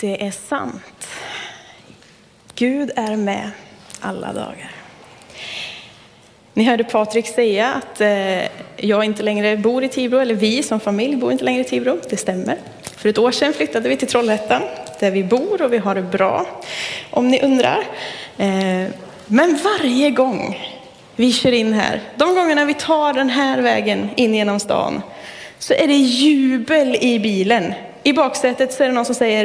Det är sant. Gud är med alla dagar. Ni hörde Patrik säga att eh, jag inte längre bor i Tibro, eller vi som familj bor inte längre i Tibro. Det stämmer. För ett år sedan flyttade vi till Trollhättan, där vi bor och vi har det bra, om ni undrar. Eh, men varje gång vi kör in här, de gångerna vi tar den här vägen in genom stan, så är det jubel i bilen. I baksätet så är det någon som säger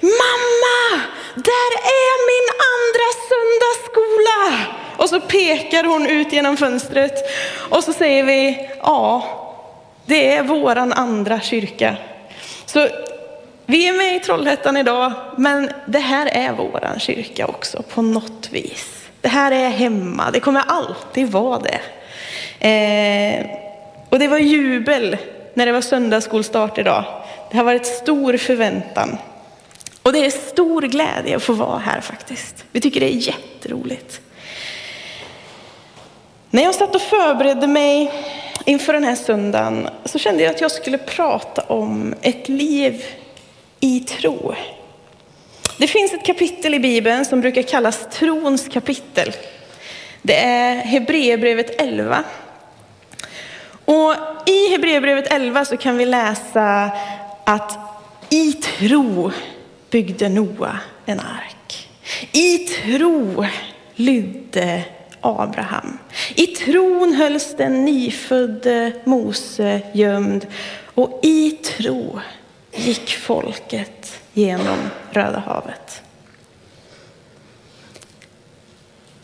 Mamma! Där är min andra söndagsskola! Och så pekar hon ut genom fönstret och så säger vi ja, det är våran andra kyrka. Så vi är med i Trollhättan idag, men det här är våran kyrka också på något vis. Det här är hemma, det kommer alltid vara det. Eh, och det var jubel när det var söndagsskolstart idag. Det har varit stor förväntan. Och det är stor glädje att få vara här faktiskt. Vi tycker det är jätteroligt. När jag satt och förberedde mig inför den här söndagen så kände jag att jag skulle prata om ett liv i tro. Det finns ett kapitel i Bibeln som brukar kallas trons kapitel. Det är Hebreerbrevet 11. Och i Hebreerbrevet 11 så kan vi läsa att i tro byggde Noa en ark. I tro lydde Abraham. I tron hölls den nyfödde Mose gömd och i tro gick folket genom Röda havet.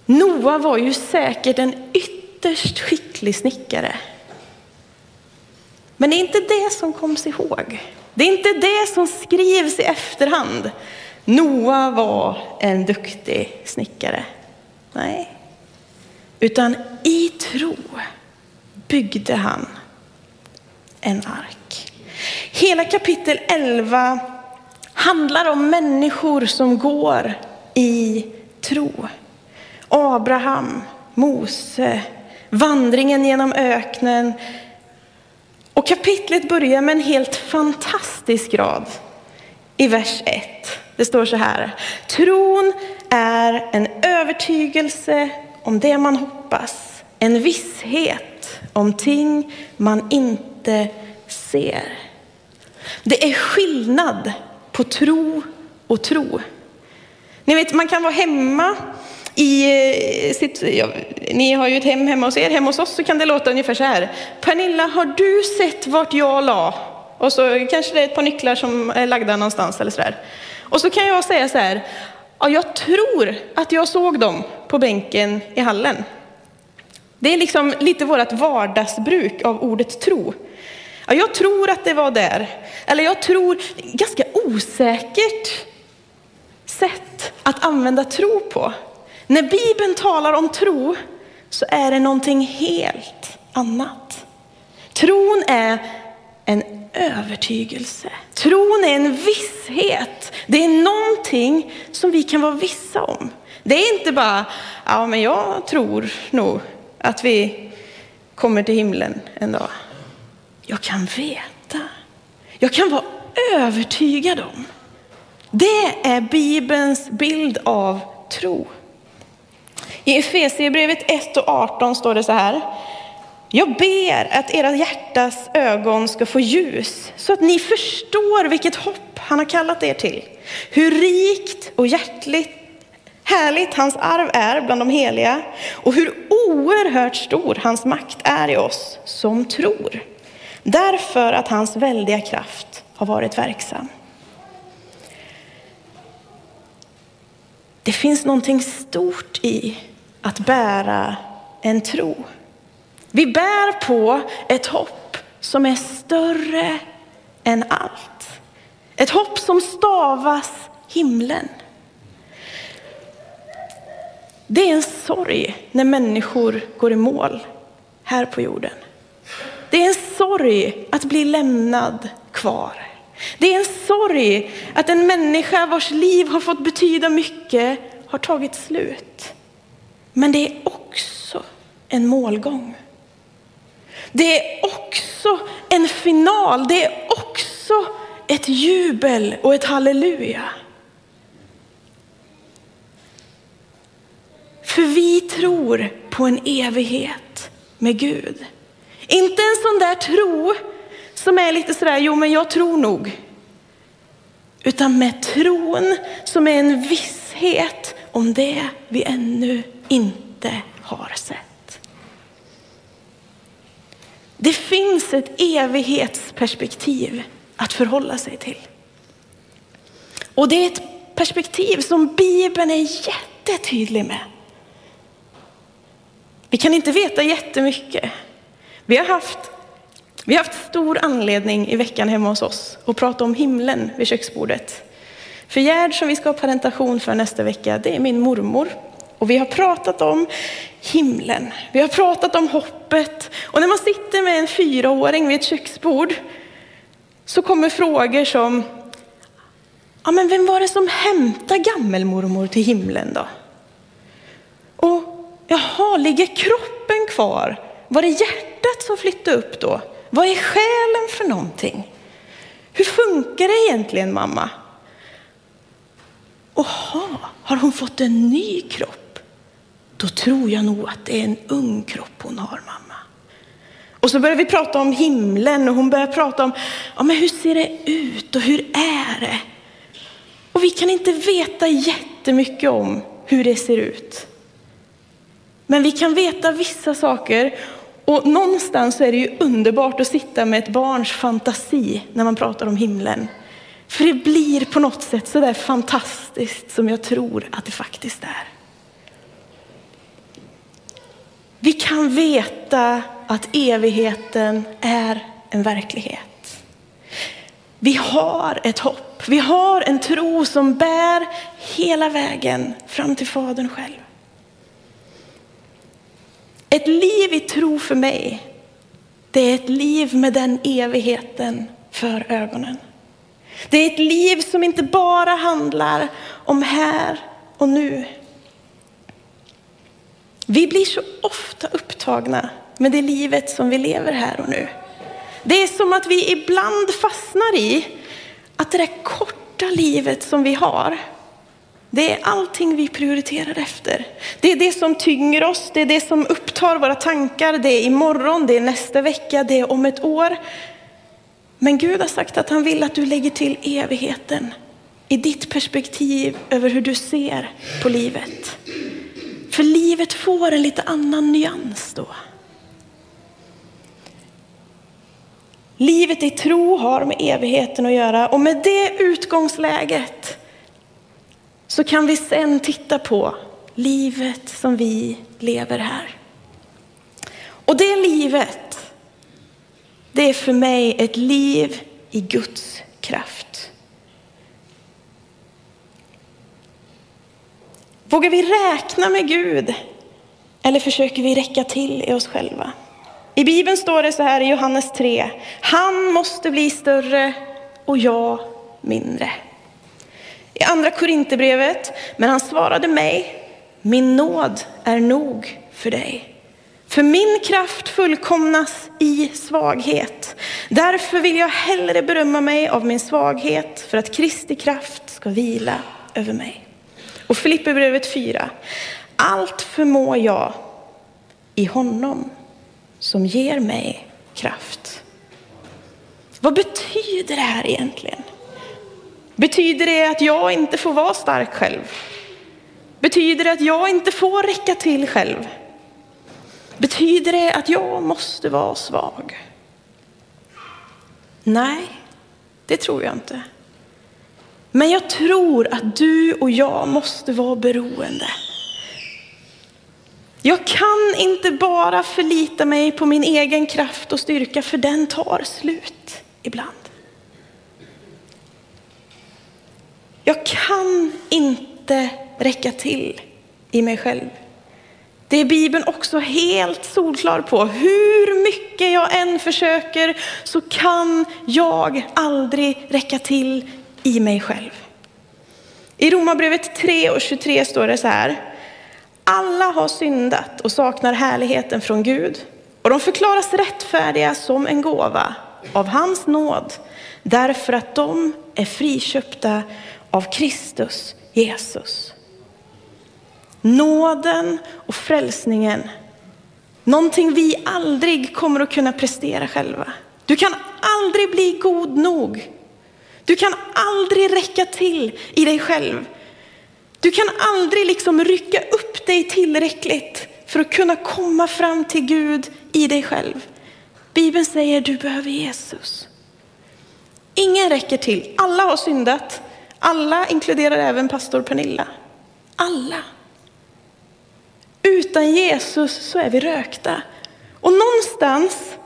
Noa var ju säkert en ytterst skicklig snickare. Men det är inte det som koms ihåg. Det är inte det som skrivs i efterhand. Noa var en duktig snickare. Nej. Utan i tro byggde han en ark. Hela kapitel 11 handlar om människor som går i tro. Abraham, Mose, vandringen genom öknen. Och kapitlet börjar med en helt fantastisk rad i vers 1. Det står så här. Tron är en övertygelse om det man hoppas, en visshet om ting man inte ser. Det är skillnad på tro och tro. Ni vet, man kan vara hemma i eh, sitt, ja, ni har ju ett hem hemma hos er, hemma hos oss så kan det låta ungefär så här. Pernilla, har du sett vart jag la? Och så kanske det är ett par nycklar som är lagda någonstans eller så där. Och så kan jag säga så här, ja, jag tror att jag såg dem på bänken i hallen. Det är liksom lite vårt vardagsbruk av ordet tro. Ja, jag tror att det var där. Eller jag tror, ganska osäkert sätt att använda tro på. När Bibeln talar om tro så är det någonting helt annat. Tron är en övertygelse. Tron är en visshet. Det är någonting som vi kan vara vissa om. Det är inte bara, ja men jag tror nog att vi kommer till himlen en dag. Jag kan veta. Jag kan vara övertygad om. Det är Bibelns bild av tro. I Efesierbrevet 1 och 18 står det så här. Jag ber att era hjärtas ögon ska få ljus så att ni förstår vilket hopp han har kallat er till. Hur rikt och hjärtligt härligt hans arv är bland de heliga och hur oerhört stor hans makt är i oss som tror. Därför att hans väldiga kraft har varit verksam. Det finns någonting stort i att bära en tro. Vi bär på ett hopp som är större än allt. Ett hopp som stavas himlen. Det är en sorg när människor går i mål här på jorden. Det är en sorg att bli lämnad kvar. Det är en sorg att en människa vars liv har fått betyda mycket har tagit slut. Men det är också en målgång. Det är också en final. Det är också ett jubel och ett halleluja. För vi tror på en evighet med Gud. Inte en sån där tro som är lite sådär, jo men jag tror nog. Utan med tron som är en visshet om det vi ännu inte har sett. Det finns ett evighetsperspektiv att förhålla sig till. Och det är ett perspektiv som Bibeln är jättetydlig med. Vi kan inte veta jättemycket. Vi har haft, vi har haft stor anledning i veckan hemma hos oss att prata om himlen vid köksbordet. För Gerd som vi ska ha parentation för nästa vecka, det är min mormor. Och vi har pratat om himlen, vi har pratat om hoppet. Och när man sitter med en fyraåring vid ett köksbord så kommer frågor som, ja men vem var det som hämtade gammelmormor till himlen då? Och jaha, ligger kroppen kvar? Var det hjärtat som flyttade upp då? Vad är själen för någonting? Hur funkar det egentligen mamma? Oha, har hon fått en ny kropp? Då tror jag nog att det är en ung kropp hon har, mamma. Och så börjar vi prata om himlen och hon börjar prata om ja, men hur ser det ut och hur är det? Och vi kan inte veta jättemycket om hur det ser ut. Men vi kan veta vissa saker och någonstans är det ju underbart att sitta med ett barns fantasi när man pratar om himlen. För det blir på något sätt så där fantastiskt som jag tror att det faktiskt är. Vi kan veta att evigheten är en verklighet. Vi har ett hopp, vi har en tro som bär hela vägen fram till Fadern själv. Ett liv i tro för mig, det är ett liv med den evigheten för ögonen. Det är ett liv som inte bara handlar om här och nu. Vi blir så ofta upptagna med det livet som vi lever här och nu. Det är som att vi ibland fastnar i att det där korta livet som vi har, det är allting vi prioriterar efter. Det är det som tynger oss, det är det som upptar våra tankar, det är imorgon, det är nästa vecka, det är om ett år. Men Gud har sagt att han vill att du lägger till evigheten i ditt perspektiv över hur du ser på livet. För livet får en lite annan nyans då. Livet i tro har med evigheten att göra och med det utgångsläget så kan vi sen titta på livet som vi lever här. Och det livet, det är för mig ett liv i Guds kraft. Vågar vi räkna med Gud eller försöker vi räcka till i oss själva? I Bibeln står det så här i Johannes 3. Han måste bli större och jag mindre. Andra Korinthierbrevet, men han svarade mig, min nåd är nog för dig. För min kraft fullkomnas i svaghet. Därför vill jag hellre berömma mig av min svaghet för att Kristi kraft ska vila över mig. Och Filipperbrevet 4. Allt förmår jag i honom som ger mig kraft. Vad betyder det här egentligen? Betyder det att jag inte får vara stark själv? Betyder det att jag inte får räcka till själv? Betyder det att jag måste vara svag? Nej, det tror jag inte. Men jag tror att du och jag måste vara beroende. Jag kan inte bara förlita mig på min egen kraft och styrka för den tar slut ibland. Jag kan inte räcka till i mig själv. Det är Bibeln också helt solklar på. Hur mycket jag än försöker så kan jag aldrig räcka till i mig själv. I Romarbrevet 3 och 23 står det så här. Alla har syndat och saknar härligheten från Gud och de förklaras rättfärdiga som en gåva av hans nåd därför att de är friköpta av Kristus Jesus. nåden och frälsningen. Någonting vi aldrig kommer att kunna prestera själva. Du kan aldrig bli god nog. Du kan aldrig räcka till i dig själv. Du kan aldrig liksom rycka upp dig tillräckligt för att kunna komma fram till Gud i dig själv. Bibeln säger du behöver Jesus. Ingen räcker till. Alla har syndat. Alla inkluderar även pastor Pernilla. Alla. Utan Jesus så är vi rökta. Och någonstans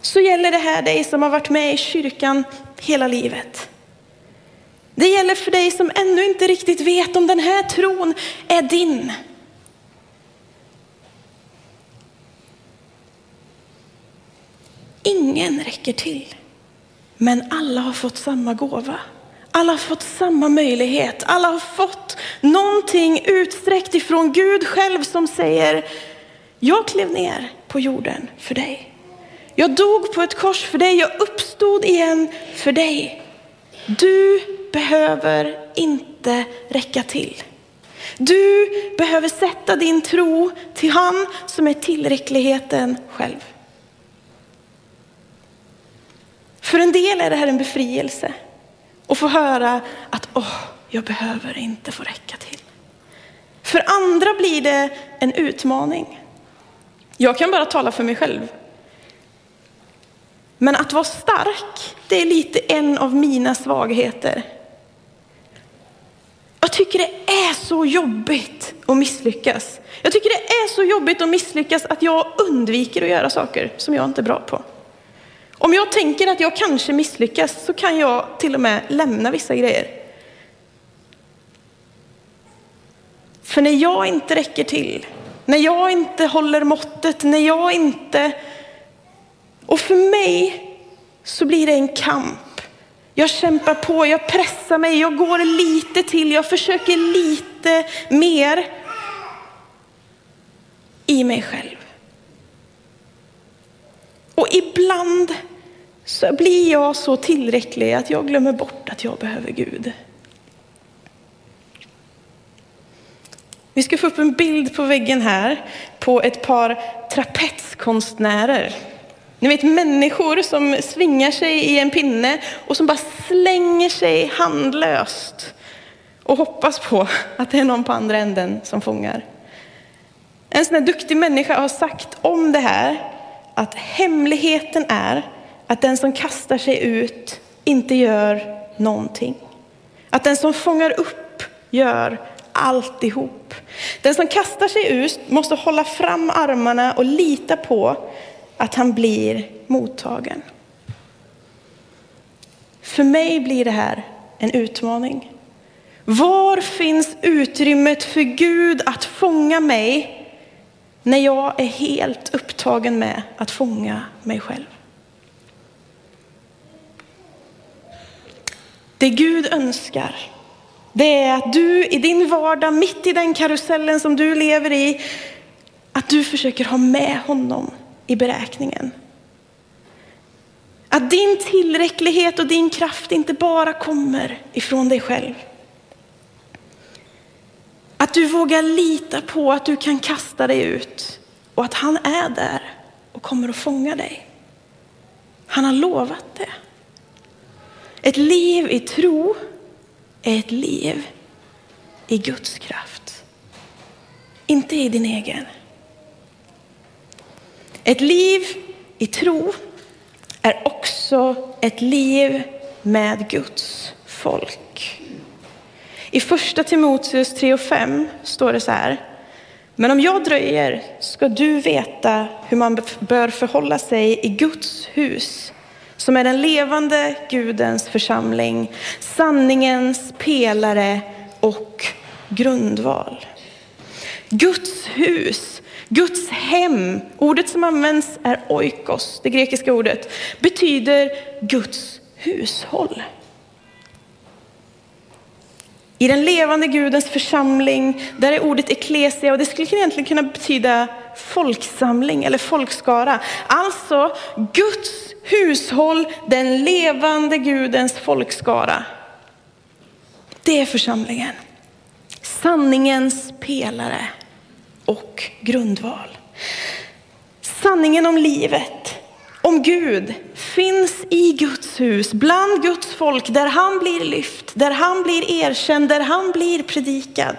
så gäller det här dig som har varit med i kyrkan hela livet. Det gäller för dig som ännu inte riktigt vet om den här tron är din. Ingen räcker till, men alla har fått samma gåva. Alla har fått samma möjlighet. Alla har fått någonting utsträckt ifrån Gud själv som säger, jag klev ner på jorden för dig. Jag dog på ett kors för dig, jag uppstod igen för dig. Du behöver inte räcka till. Du behöver sätta din tro till han som är tillräckligheten själv. För en del är det här en befrielse och få höra att åh, jag behöver inte få räcka till. För andra blir det en utmaning. Jag kan bara tala för mig själv. Men att vara stark, det är lite en av mina svagheter. Jag tycker det är så jobbigt att misslyckas. Jag tycker det är så jobbigt att misslyckas att jag undviker att göra saker som jag inte är bra på. Om jag tänker att jag kanske misslyckas så kan jag till och med lämna vissa grejer. För när jag inte räcker till, när jag inte håller måttet, när jag inte... Och för mig så blir det en kamp. Jag kämpar på, jag pressar mig, jag går lite till, jag försöker lite mer i mig själv. Och ibland så blir jag så tillräcklig att jag glömmer bort att jag behöver Gud. Vi ska få upp en bild på väggen här på ett par trapetskonstnärer. Ni vet människor som svingar sig i en pinne och som bara slänger sig handlöst och hoppas på att det är någon på andra änden som fångar. En sån här duktig människa har sagt om det här att hemligheten är att den som kastar sig ut inte gör någonting. Att den som fångar upp gör alltihop. Den som kastar sig ut måste hålla fram armarna och lita på att han blir mottagen. För mig blir det här en utmaning. Var finns utrymmet för Gud att fånga mig när jag är helt upptagen med att fånga mig själv? Det Gud önskar, det är att du i din vardag, mitt i den karusellen som du lever i, att du försöker ha med honom i beräkningen. Att din tillräcklighet och din kraft inte bara kommer ifrån dig själv. Att du vågar lita på att du kan kasta dig ut och att han är där och kommer att fånga dig. Han har lovat det. Ett liv i tro är ett liv i Guds kraft. Inte i din egen. Ett liv i tro är också ett liv med Guds folk. I första Timoteus 3 och 5 står det så här. Men om jag dröjer ska du veta hur man bör förhålla sig i Guds hus som är den levande Gudens församling, sanningens pelare och grundval. Guds hus, Guds hem, ordet som används är oikos, det grekiska ordet, betyder Guds hushåll. I den levande Gudens församling, där är ordet eklesia och det skulle egentligen kunna betyda folksamling eller folkskara. Alltså Guds hushåll, den levande Gudens folkskara. Det är församlingen. sanningens pelare och grundval. Sanningen om livet, om Gud, finns i Guds hus, bland Guds folk, där han blir lyft, där han blir erkänd, där han blir predikad.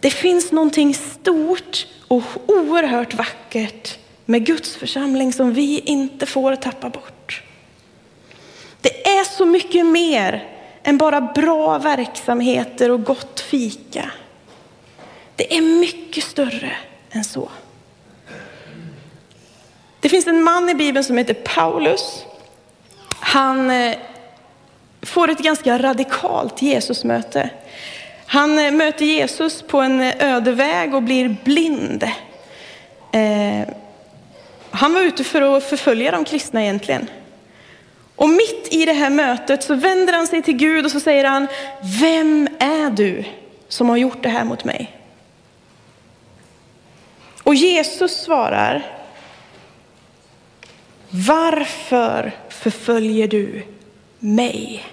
Det finns någonting stort och oerhört vackert med Guds församling som vi inte får tappa bort. Det är så mycket mer än bara bra verksamheter och gott fika. Det är mycket större än så. Det finns en man i Bibeln som heter Paulus. Han eh, får ett ganska radikalt Jesusmöte. Han eh, möter Jesus på en eh, öde väg och blir blind. Han var ute för att förfölja de kristna egentligen. Och mitt i det här mötet så vänder han sig till Gud och så säger han, vem är du som har gjort det här mot mig? Och Jesus svarar, varför förföljer du mig?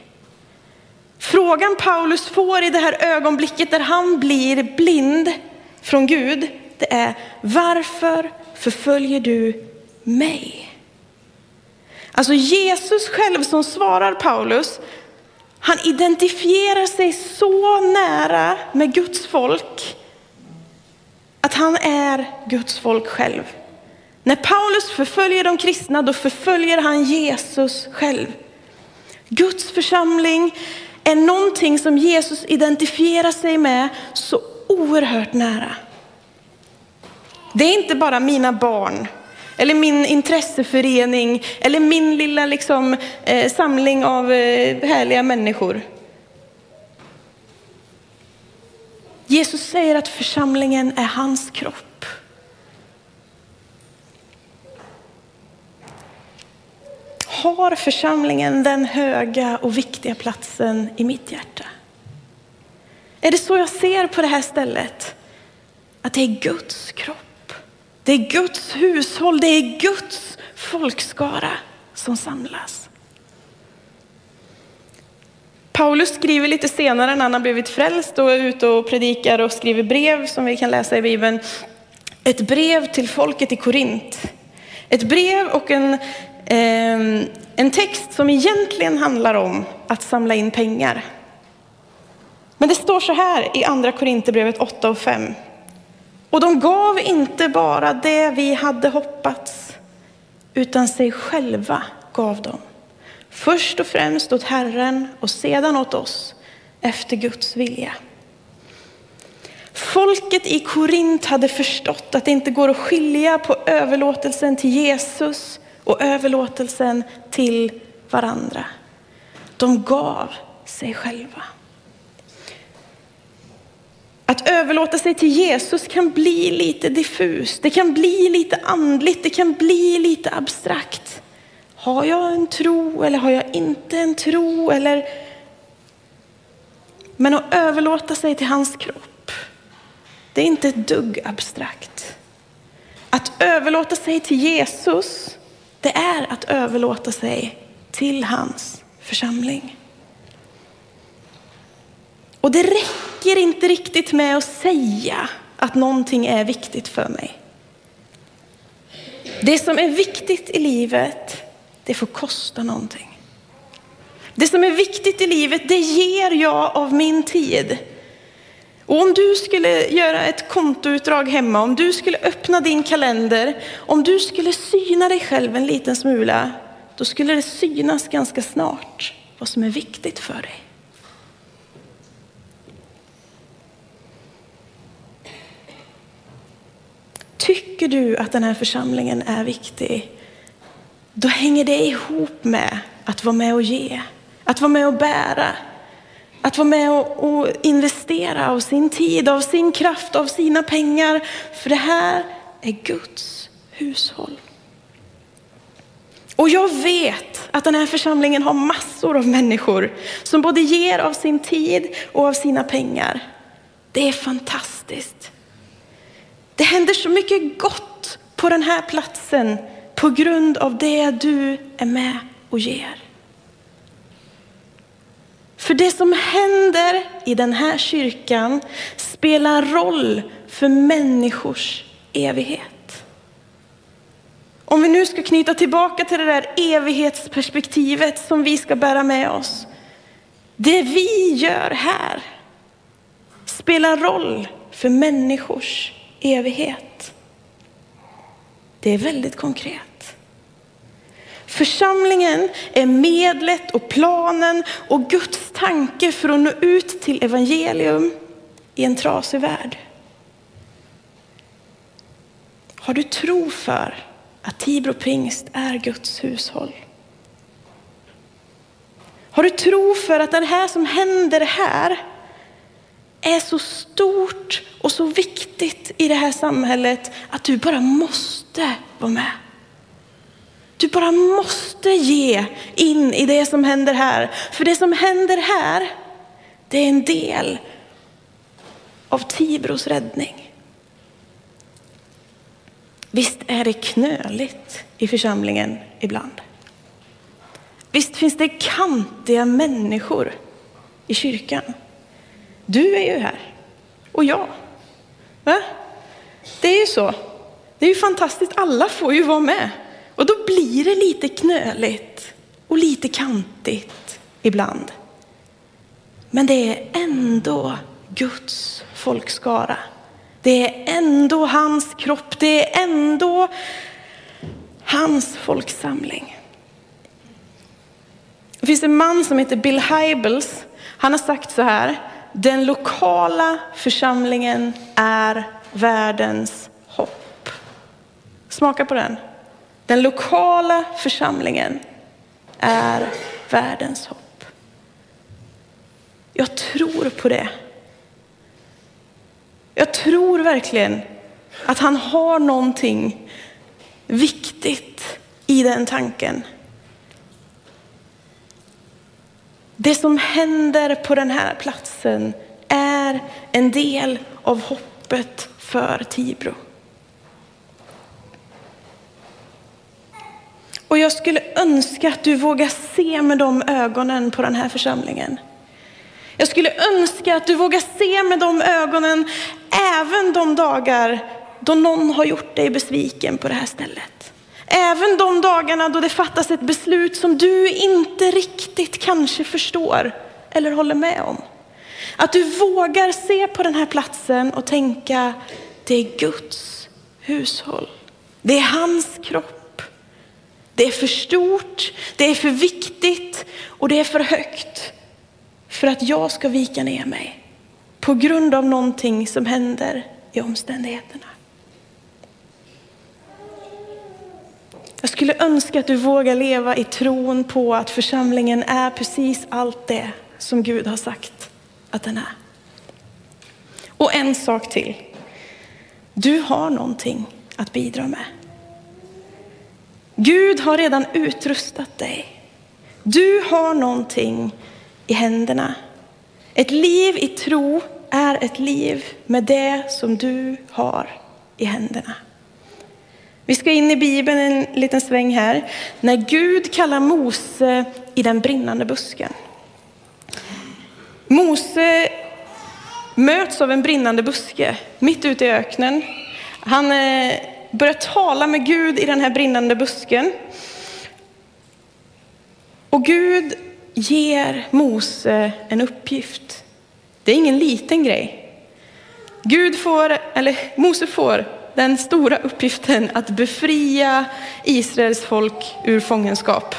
Frågan Paulus får i det här ögonblicket där han blir blind från Gud, det är varför förföljer du mig? Alltså Jesus själv som svarar Paulus, han identifierar sig så nära med Guds folk att han är Guds folk själv. När Paulus förföljer de kristna, då förföljer han Jesus själv. Guds församling är någonting som Jesus identifierar sig med så oerhört nära. Det är inte bara mina barn, eller min intresseförening, eller min lilla liksom, eh, samling av eh, härliga människor. Jesus säger att församlingen är hans kropp. Har församlingen den höga och viktiga platsen i mitt hjärta? Är det så jag ser på det här stället? Att det är Guds kropp. Det är Guds hushåll, det är Guds folkskara som samlas. Paulus skriver lite senare när han har blivit frälst och är ute och predikar och skriver brev som vi kan läsa i Bibeln. Ett brev till folket i Korint. Ett brev och en, Ehm, en text som egentligen handlar om att samla in pengar. Men det står så här i andra Korinthierbrevet 8 och 5. Och de gav inte bara det vi hade hoppats, utan sig själva gav de. Först och främst åt Herren och sedan åt oss efter Guds vilja. Folket i Korint hade förstått att det inte går att skilja på överlåtelsen till Jesus och överlåtelsen till varandra. De gav sig själva. Att överlåta sig till Jesus kan bli lite diffust. det kan bli lite andligt, det kan bli lite abstrakt. Har jag en tro eller har jag inte en tro? Eller... Men att överlåta sig till hans kropp, det är inte ett dugg abstrakt. Att överlåta sig till Jesus, det är att överlåta sig till hans församling. Och det räcker inte riktigt med att säga att någonting är viktigt för mig. Det som är viktigt i livet, det får kosta någonting. Det som är viktigt i livet, det ger jag av min tid. Och om du skulle göra ett kontoutdrag hemma, om du skulle öppna din kalender, om du skulle syna dig själv en liten smula, då skulle det synas ganska snart vad som är viktigt för dig. Tycker du att den här församlingen är viktig, då hänger det ihop med att vara med och ge, att vara med och bära, att vara med och, och, investera av sin tid, av sin kraft, av sina pengar. För det här är Guds hushåll. Och jag vet att den här församlingen har massor av människor som både ger av sin tid och av sina pengar. Det är fantastiskt. Det händer så mycket gott på den här platsen på grund av det du är med och ger. För det som händer i den här kyrkan spelar roll för människors evighet. Om vi nu ska knyta tillbaka till det där evighetsperspektivet som vi ska bära med oss. Det vi gör här spelar roll för människors evighet. Det är väldigt konkret. Församlingen är medlet och planen och Guds tanke för att nå ut till evangelium i en trasig värld. Har du tro för att Tibro pingst är Guds hushåll? Har du tro för att det här som händer här är så stort och så viktigt i det här samhället att du bara måste vara med? Du bara måste ge in i det som händer här. För det som händer här, det är en del av Tibros räddning. Visst är det knöligt i församlingen ibland. Visst finns det kantiga människor i kyrkan. Du är ju här. Och jag. Va? Det är ju så. Det är ju fantastiskt. Alla får ju vara med. Och då blir det lite knöligt och lite kantigt ibland. Men det är ändå Guds folkskara. Det är ändå hans kropp. Det är ändå hans folksamling. Det finns en man som heter Bill Hybels. Han har sagt så här. Den lokala församlingen är världens hopp. Smaka på den. Den lokala församlingen är världens hopp. Jag tror på det. Jag tror verkligen att han har någonting viktigt i den tanken. Det som händer på den här platsen är en del av hoppet för Tibro. Och jag skulle önska att du vågar se med de ögonen på den här församlingen. Jag skulle önska att du vågar se med de ögonen även de dagar då någon har gjort dig besviken på det här stället. Även de dagarna då det fattas ett beslut som du inte riktigt kanske förstår eller håller med om. Att du vågar se på den här platsen och tänka, det är Guds hushåll. Det är hans kropp. Det är för stort, det är för viktigt och det är för högt för att jag ska vika ner mig på grund av någonting som händer i omständigheterna. Jag skulle önska att du vågar leva i tron på att församlingen är precis allt det som Gud har sagt att den är. Och en sak till. Du har någonting att bidra med. Gud har redan utrustat dig. Du har någonting i händerna. Ett liv i tro är ett liv med det som du har i händerna. Vi ska in i Bibeln en liten sväng här. När Gud kallar Mose i den brinnande busken. Mose möts av en brinnande buske mitt ute i öknen. Han eh, börjar tala med Gud i den här brinnande busken. Och Gud ger Mose en uppgift. Det är ingen liten grej. Gud får, eller Mose får den stora uppgiften att befria Israels folk ur fångenskap.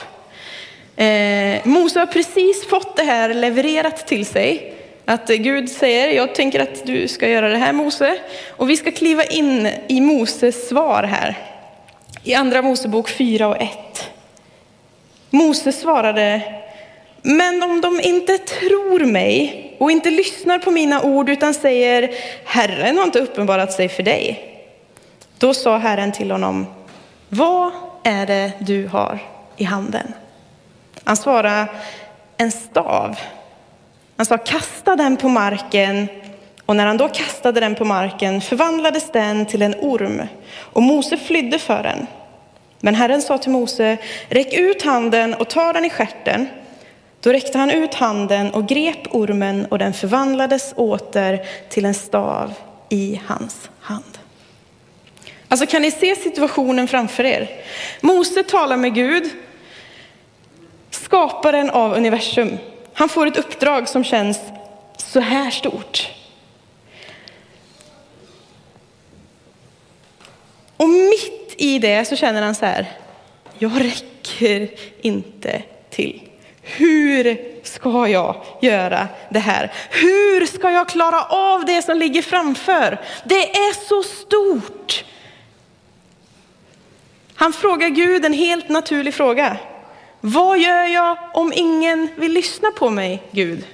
Eh, Mose har precis fått det här levererat till sig. Att Gud säger, jag tänker att du ska göra det här Mose. Och vi ska kliva in i Moses svar här. I andra Mosebok 4 och 1. Mose svarade, men om de inte tror mig och inte lyssnar på mina ord utan säger, Herren har inte uppenbarat sig för dig. Då sa Herren till honom, vad är det du har i handen? Han svarade, en stav. Han sa, kasta den på marken. Och när han då kastade den på marken förvandlades den till en orm och Mose flydde för den. Men Herren sa till Mose, räck ut handen och ta den i skärten. Då räckte han ut handen och grep ormen och den förvandlades åter till en stav i hans hand. Alltså kan ni se situationen framför er? Mose talar med Gud, skaparen av universum. Han får ett uppdrag som känns så här stort. Och mitt i det så känner han så här, jag räcker inte till. Hur ska jag göra det här? Hur ska jag klara av det som ligger framför? Det är så stort. Han frågar Gud en helt naturlig fråga. Vad gör jag om ingen vill lyssna på mig, Gud?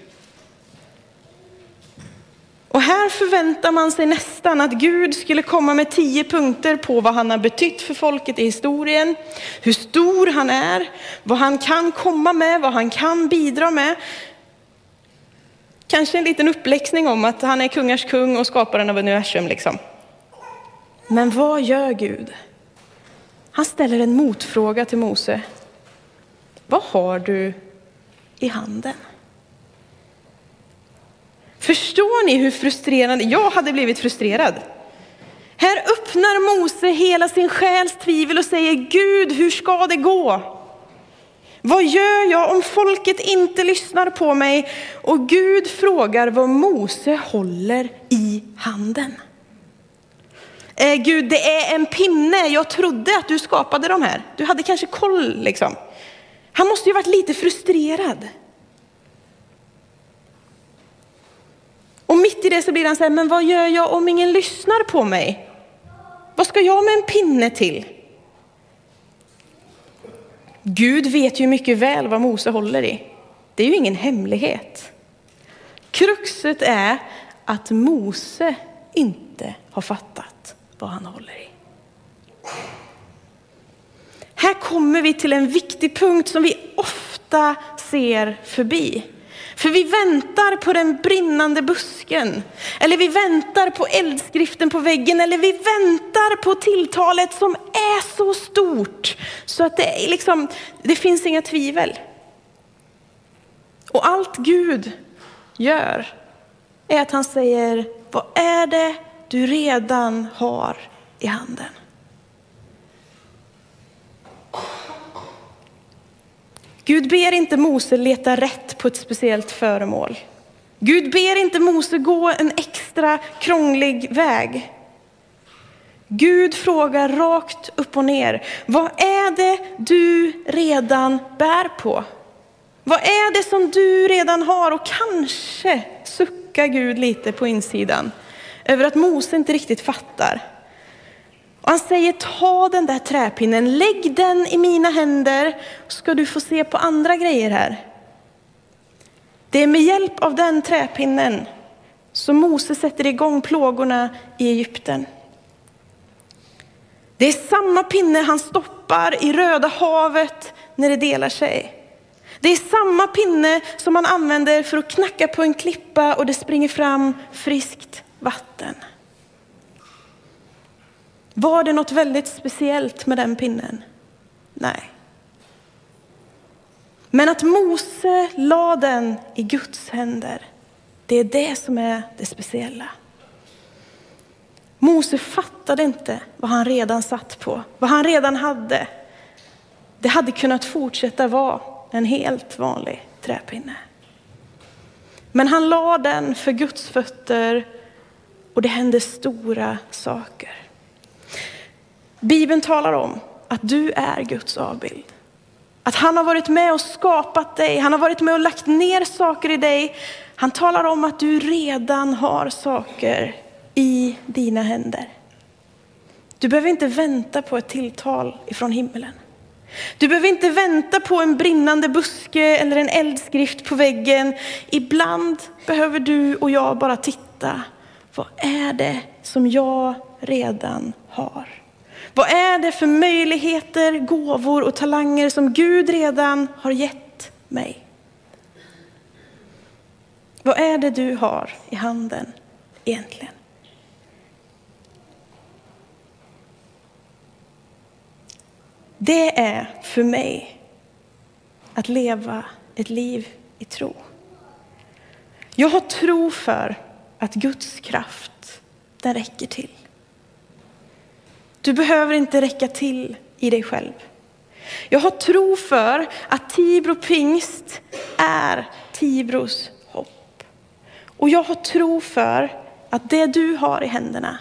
Och här förväntar man sig nästan att Gud skulle komma med tio punkter på vad han har betytt för folket i historien, hur stor han är, vad han kan komma med, vad han kan bidra med. Kanske en liten uppläxning om att han är kungars kung och skaparen av universum. Liksom. Men vad gör Gud? Han ställer en motfråga till Mose. Vad har du i handen? Förstår ni hur frustrerande, jag hade blivit frustrerad. Här öppnar Mose hela sin själs tvivel och säger Gud, hur ska det gå? Vad gör jag om folket inte lyssnar på mig? Och Gud frågar vad Mose håller i handen. Eh, Gud, det är en pinne. Jag trodde att du skapade de här. Du hade kanske koll liksom. Han måste ju varit lite frustrerad. Och mitt i det så blir han så här, men vad gör jag om ingen lyssnar på mig? Vad ska jag med en pinne till? Gud vet ju mycket väl vad Mose håller i. Det är ju ingen hemlighet. Kruxet är att Mose inte har fattat vad han håller i. Här kommer vi till en viktig punkt som vi ofta ser förbi. För vi väntar på den brinnande busken, eller vi väntar på eldskriften på väggen, eller vi väntar på tilltalet som är så stort så att det, liksom, det finns inga tvivel. Och allt Gud gör är att han säger, vad är det du redan har i handen? Gud ber inte Mose leta rätt på ett speciellt föremål. Gud ber inte Mose gå en extra krånglig väg. Gud frågar rakt upp och ner, vad är det du redan bär på? Vad är det som du redan har? Och kanske suckar Gud lite på insidan över att Mose inte riktigt fattar. Och han säger ta den där träpinnen, lägg den i mina händer, så ska du få se på andra grejer här. Det är med hjälp av den träpinnen som Mose sätter igång plågorna i Egypten. Det är samma pinne han stoppar i Röda havet när det delar sig. Det är samma pinne som man använder för att knacka på en klippa och det springer fram friskt vatten. Var det något väldigt speciellt med den pinnen? Nej. Men att Mose la den i Guds händer, det är det som är det speciella. Mose fattade inte vad han redan satt på, vad han redan hade. Det hade kunnat fortsätta vara en helt vanlig träpinne. Men han la den för Guds fötter och det hände stora saker. Bibeln talar om att du är Guds avbild. Att han har varit med och skapat dig, han har varit med och lagt ner saker i dig. Han talar om att du redan har saker i dina händer. Du behöver inte vänta på ett tilltal ifrån himmelen. Du behöver inte vänta på en brinnande buske eller en eldskrift på väggen. Ibland behöver du och jag bara titta. Vad är det som jag redan har? Vad är det för möjligheter, gåvor och talanger som Gud redan har gett mig? Vad är det du har i handen egentligen? Det är för mig att leva ett liv i tro. Jag har tro för att Guds kraft, den räcker till. Du behöver inte räcka till i dig själv. Jag har tro för att Tibro pingst är Tibros hopp. Och jag har tro för att det du har i händerna,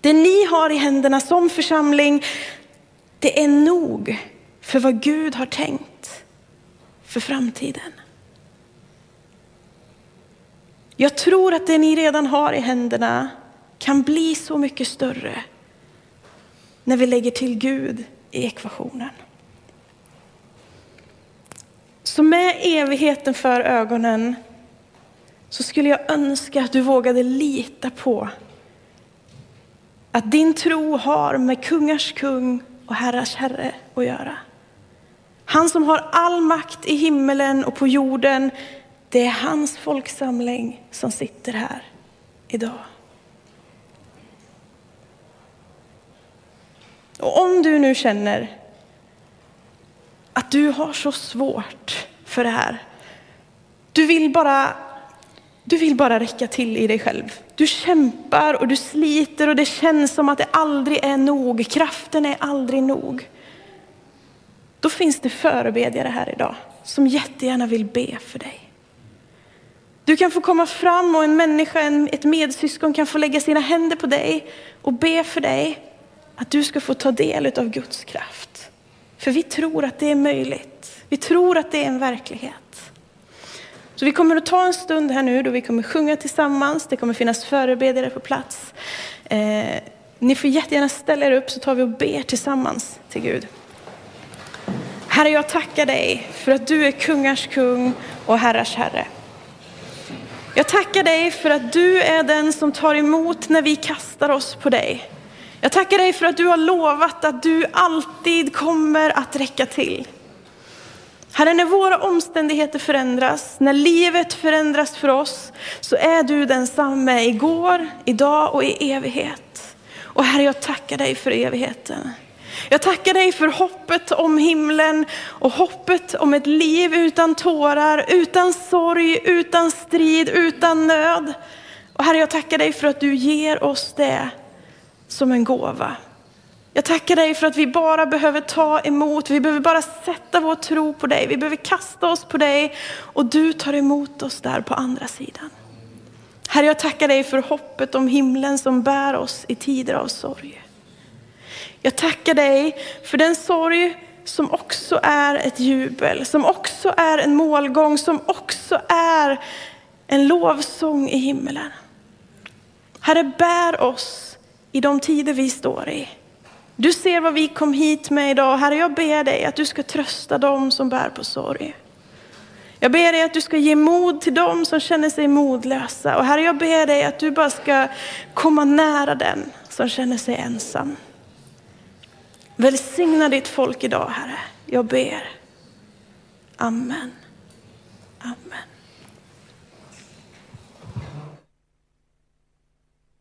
det ni har i händerna som församling, det är nog för vad Gud har tänkt för framtiden. Jag tror att det ni redan har i händerna kan bli så mycket större när vi lägger till Gud i ekvationen. Så med evigheten för ögonen så skulle jag önska att du vågade lita på att din tro har med kungars kung och herrars herre att göra. Han som har all makt i himmelen och på jorden, det är hans folksamling som sitter här idag. Och om du nu känner att du har så svårt för det här. Du vill bara, du vill bara räcka till i dig själv. Du kämpar och du sliter och det känns som att det aldrig är nog. Kraften är aldrig nog. Då finns det förebedjare här idag som jättegärna vill be för dig. Du kan få komma fram och en människa, ett medsyskon kan få lägga sina händer på dig och be för dig att du ska få ta del av Guds kraft. För vi tror att det är möjligt. Vi tror att det är en verklighet. Så vi kommer att ta en stund här nu då vi kommer sjunga tillsammans. Det kommer finnas förebedjare på plats. Eh, ni får jättegärna ställa er upp så tar vi och ber tillsammans till Gud. Herre, jag tackar dig för att du är kungars kung och herrars herre. Jag tackar dig för att du är den som tar emot när vi kastar oss på dig. Jag tackar dig för att du har lovat att du alltid kommer att räcka till. Herre, när våra omständigheter förändras, när livet förändras för oss, så är du densamme igår, idag och i evighet. Och Herre, jag tackar dig för evigheten. Jag tackar dig för hoppet om himlen och hoppet om ett liv utan tårar, utan sorg, utan strid, utan nöd. Och Herre, jag tackar dig för att du ger oss det som en gåva. Jag tackar dig för att vi bara behöver ta emot, vi behöver bara sätta vår tro på dig, vi behöver kasta oss på dig och du tar emot oss där på andra sidan. Herre, jag tackar dig för hoppet om himlen som bär oss i tider av sorg. Jag tackar dig för den sorg som också är ett jubel, som också är en målgång, som också är en lovsång i himmelen. Herre, bär oss i de tider vi står i. Du ser vad vi kom hit med idag. Herre, jag ber dig att du ska trösta dem som bär på sorg. Jag ber dig att du ska ge mod till dem som känner sig modlösa. Och Herre, jag ber dig att du bara ska komma nära den som känner sig ensam. Välsigna ditt folk idag, Herre. Jag ber. Amen. Amen.